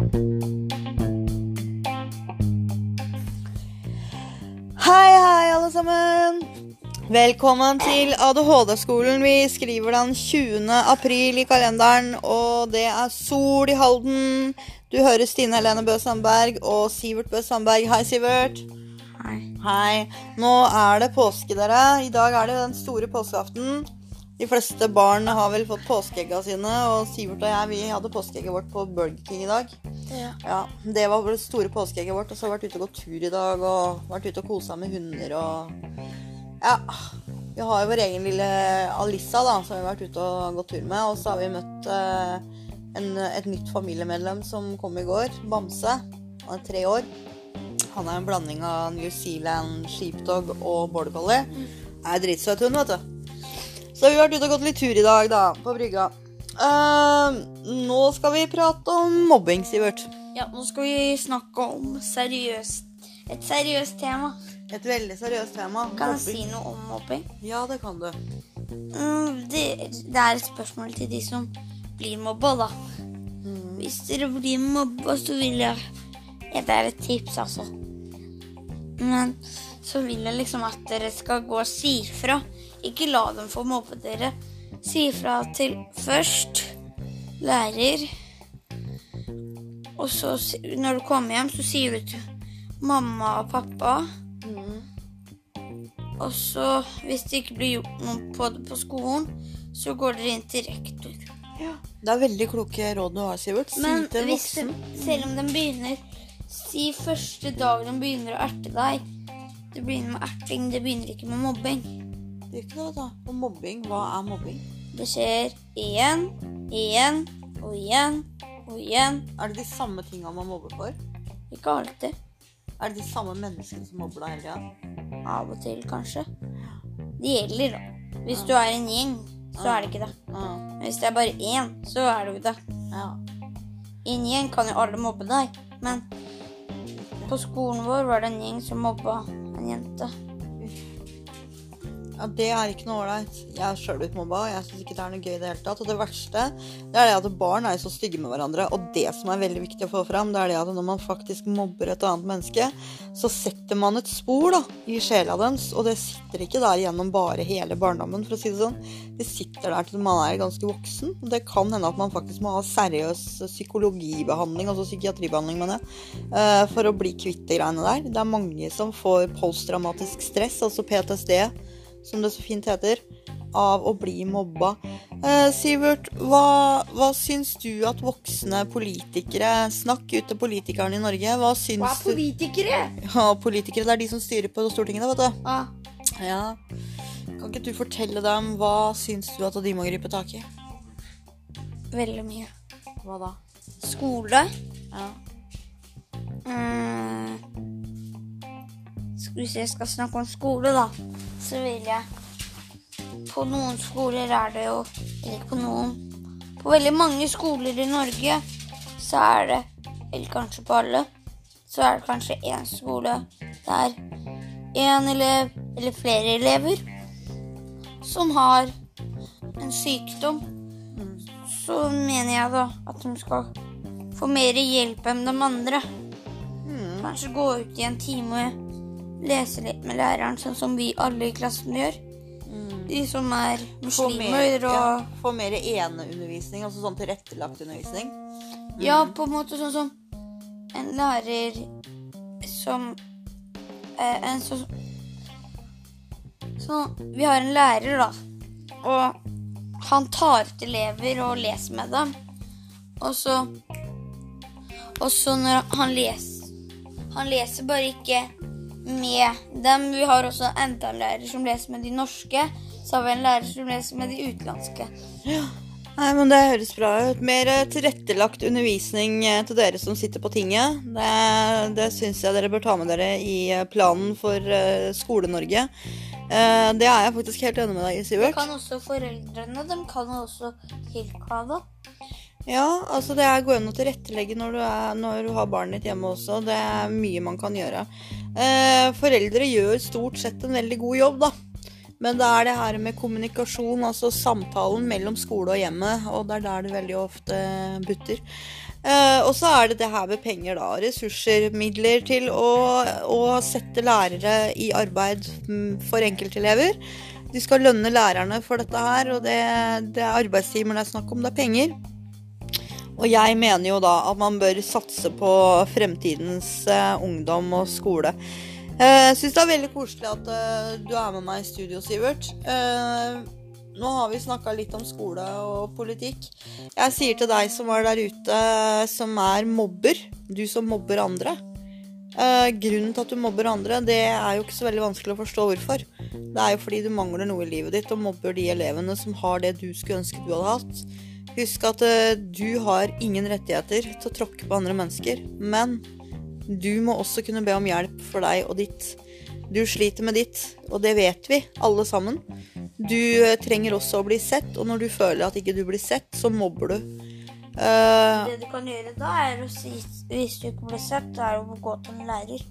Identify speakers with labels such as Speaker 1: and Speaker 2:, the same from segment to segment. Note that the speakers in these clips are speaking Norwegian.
Speaker 1: Hei, hei, alle sammen. Velkommen til ADHD-skolen. Vi skriver den 20. april i kalenderen, og det er sol i Halden. Du hører Stine Helene Bø Sandberg og Sivert Bø Sandberg. Hei, Sivert.
Speaker 2: Hei.
Speaker 1: Hei. Nå er det påske, dere. I dag er det den store påskeaften. De fleste barn har vel fått påskeegga sine, og Sivert og jeg vi hadde påskeegget vårt på Burger King i dag.
Speaker 2: Ja.
Speaker 1: Ja, Det var det store påskeegget vårt. Og så har vi vært ute og gått tur i dag og vært ute og kosa med hunder og Ja. Vi har jo vår egen lille Alissa da, som vi har vært ute og gått tur med. Og så har vi møtt eh, en, et nytt familiemedlem som kom i går. Bamse. Han er tre år. Han er en blanding av New Zealand sheepdog og border collie. Er dritsøt hund, vet du. Så vi har vært ute og gått litt tur i dag, da, på brygga. Uh, nå skal vi prate om mobbing, Sivert.
Speaker 2: ja, nå skal vi snakke om seriøst et seriøst tema.
Speaker 1: Et veldig seriøst tema.
Speaker 2: Kan jeg
Speaker 1: Mobbing.
Speaker 2: si noe om mobbing?
Speaker 1: Ja, det kan du.
Speaker 2: Mm, det, det er et spørsmål til de som blir mobba, da.
Speaker 1: Mm.
Speaker 2: Hvis dere blir mobba, så vil jeg ja, Det er et tips, altså. Men så vil jeg liksom at dere skal gå og si fra. Ikke la dem få mobbe dere. Si fra til først lærer. Og så, når du kommer hjem, så sier du til mamma og pappa.
Speaker 1: Mm.
Speaker 2: Og så, hvis det ikke blir gjort noe på det på skolen, så går dere inn til rektor.
Speaker 1: Det er veldig kloke råd du har, Sivert. Si
Speaker 2: Men
Speaker 1: til
Speaker 2: hvis
Speaker 1: voksen.
Speaker 2: de, selv om de begynner Si første dag de begynner å erte deg. Det begynner med erting, det begynner ikke med mobbing.
Speaker 1: Det ikke noe, da. Og mobbing, hva er mobbing?
Speaker 2: Det skjer igjen, igjen og igjen og igjen.
Speaker 1: Er det de samme tinga man mobber for?
Speaker 2: Ikke alltid.
Speaker 1: Er det de samme menneskene som mobber deg hele tida?
Speaker 2: Av og til, kanskje. Det gjelder, da. Hvis du er en gjeng, så er det ikke det. Men hvis det er bare én, så er det jo det.
Speaker 1: ja.
Speaker 2: I en gjeng kan jo alle mobbe deg, men på skolen vår var det en gjeng som mobba en jente.
Speaker 1: Ja, Det er ikke noe ålreit. Jeg er sjøl blitt mobba, og jeg syns ikke det er noe gøy i det hele tatt. Og det verste det er det at barn er så stygge med hverandre. Og det som er veldig viktig å få fram, det er det at når man faktisk mobber et annet menneske, så setter man et spor da, i sjela deres, og det sitter ikke der gjennom bare hele barndommen, for å si det sånn. Det sitter der til man er ganske voksen. Og det kan hende at man faktisk må ha seriøs psykologibehandling, altså psykiatribehandling, mener jeg, eh, for å bli kvitt de greiene der. Det er mange som får posttraumatisk stress, altså PTSD som det så fint heter, av å bli mobba. Eh, Sivert, hva, hva syns du at voksne politikere Snakk ut til politikerne i Norge. Hva syns
Speaker 2: Hva er politikere?
Speaker 1: Ja, politikere, det er de som styrer på Stortinget, da, vet du.
Speaker 2: Ah,
Speaker 1: Ja. Kan ikke du fortelle dem hva syns du at de må gripe tak i?
Speaker 2: veldig mye.
Speaker 1: Hva da?
Speaker 2: Skole.
Speaker 1: Ja.
Speaker 2: Hvis jeg skal snakke om skole, da, så vil jeg På noen skoler er det jo Eller på noen. På veldig mange skoler i Norge så er det Eller kanskje på alle. Så er det kanskje én skole der én elev eller flere elever som har en sykdom. Så mener jeg da at de skal få mer hjelp enn de andre.
Speaker 1: Mm.
Speaker 2: Kanskje gå ut i en time lese litt med læreren, sånn som vi alle i klassen gjør.
Speaker 1: Mm.
Speaker 2: De som er muslimer
Speaker 1: ja,
Speaker 2: og
Speaker 1: få mer eneundervisning, altså sånn tilrettelagt undervisning.
Speaker 2: Ja, på en måte sånn som en lærer som eh, En sånn Sånn vi har en lærer, da. Og han tar ut elever og leser med dem. Og så Og så når han leser Han leser bare ikke med dem. Vi har også lærer som leser med de norske. Så har vi en lærer som leser med de utenlandske.
Speaker 1: Nei, men Det høres bra ut. Mer tilrettelagt undervisning eh, til dere som sitter på tinget. Det, det syns jeg dere bør ta med dere i eh, planen for eh, Skole-Norge. Det er jeg faktisk helt enig med deg i,
Speaker 2: Det kan også foreldrene. De kan også tilkalle.
Speaker 1: Ja, altså det går an å tilrettelegge når du, er, når du har barnet ditt hjemme også. Det er mye man kan gjøre. Eh, foreldre gjør stort sett en veldig god jobb, da. Men det er det her med kommunikasjon, altså samtalen mellom skole og hjemmet, og det er der det veldig ofte butter. Eh, og så er det det her med penger, da. Ressurser, midler til å, å sette lærere i arbeid mm, for enkeltelever. De skal lønne lærerne for dette her, og det, det er arbeidstimer det er snakk om, det er penger. Og jeg mener jo da at man bør satse på fremtidens eh, ungdom og skole. Jeg uh, syns det er veldig koselig at uh, du er med meg i studio, Sivert. Nå har vi snakka litt om skole og politikk. Jeg sier til deg som var der ute, som er mobber, du som mobber andre Grunnen til at du mobber andre, det er jo ikke så veldig vanskelig å forstå hvorfor. Det er jo fordi du mangler noe i livet ditt og mobber de elevene som har det du skulle ønske du hadde hatt. Husk at du har ingen rettigheter til å tråkke på andre mennesker, men du må også kunne be om hjelp for deg og ditt. Du sliter med ditt, og det vet vi, alle sammen. Du eh, trenger også å bli sett, og når du føler at ikke du blir sett, så mobber du.
Speaker 2: Uh, det du kan gjøre da, er å si hvis du ikke blir sett, er å gå til en lærer.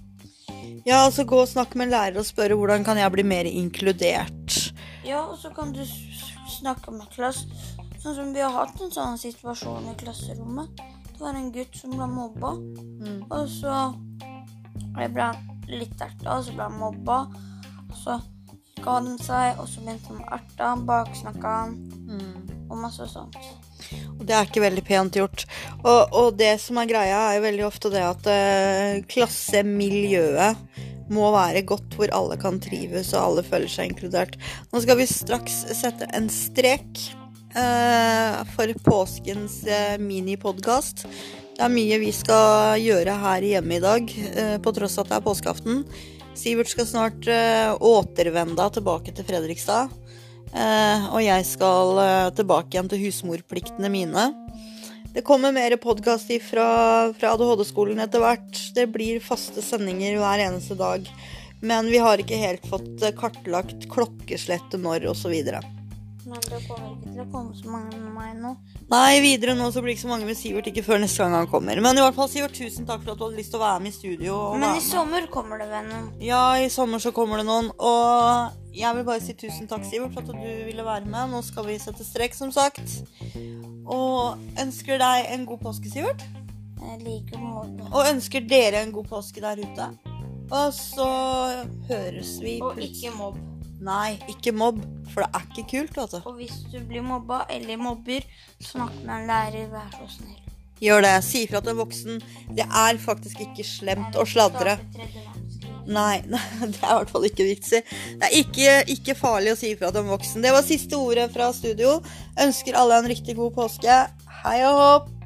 Speaker 1: Ja, altså gå og snakke med en lærer og spørre hvordan kan jeg bli mer inkludert.
Speaker 2: Ja, og så kan du snakke med klass. Sånn som vi har hatt en sånn situasjon i klasserommet. Det var en gutt som ble mobba. Mm. Og så ble han litt erta, og så ble han mobba. Og så ga han seg, og så begynte han å erte han, baksnakka han mm. og masse sånt.
Speaker 1: Og det er ikke veldig pent gjort. Og, og, det som er greia, er jo veldig ofte det at uh, klassemiljøet må være godt hvor alle kan trives og alle føler seg inkludert. Nå skal vi straks sette en strek for påskens eh, minipodkast. Det er mye vi skal gjøre her hjemme i dag, eh, på tross at det er påskeaften. Sivert skal snart återvende tilbake til Fredrikstad. Og jeg skal tilbake igjen til husmorpliktene mine. Det kommer mer podkast fra, fra ADHD-skolen etter hvert. Det blir faste sendinger hver eneste dag. Men vi har ikke helt fått kartlagt klokkeslettet når osv.
Speaker 2: Men det kommer ikke til å komme så mange med meg nå.
Speaker 1: Nei, videre nå så blir det ikke så mange med Sivert ikke før neste gang han kommer. Men i hvert fall, Sivert, tusen takk for at du hadde lyst til å være med i studio.
Speaker 2: Men i sommer kommer det vel noen?
Speaker 1: Ja, i sommer så kommer det noen. Og jeg vil bare si tusen takk, Sivert, for at du ville være med. Nå skal vi sette strek, som sagt. Og ønsker deg en god påske, Sivert.
Speaker 2: Jeg liker måte.
Speaker 1: Og ønsker dere en god påske der ute. Og så høres vi
Speaker 2: Og ikke mobb.
Speaker 1: Nei, ikke mobb, for det er ikke kult. Altså.
Speaker 2: Og hvis du blir mobba eller mobber, snakk med en lærer, vær så snill.
Speaker 1: Gjør det. Si ifra til en voksen. Det er faktisk ikke slemt å sladre. Nei, det er i hvert fall ikke vits i. Det er ikke, ikke farlig å si ifra til en voksen. Det var siste ordet fra studio. Ønsker alle en riktig god påske. Hei og hopp!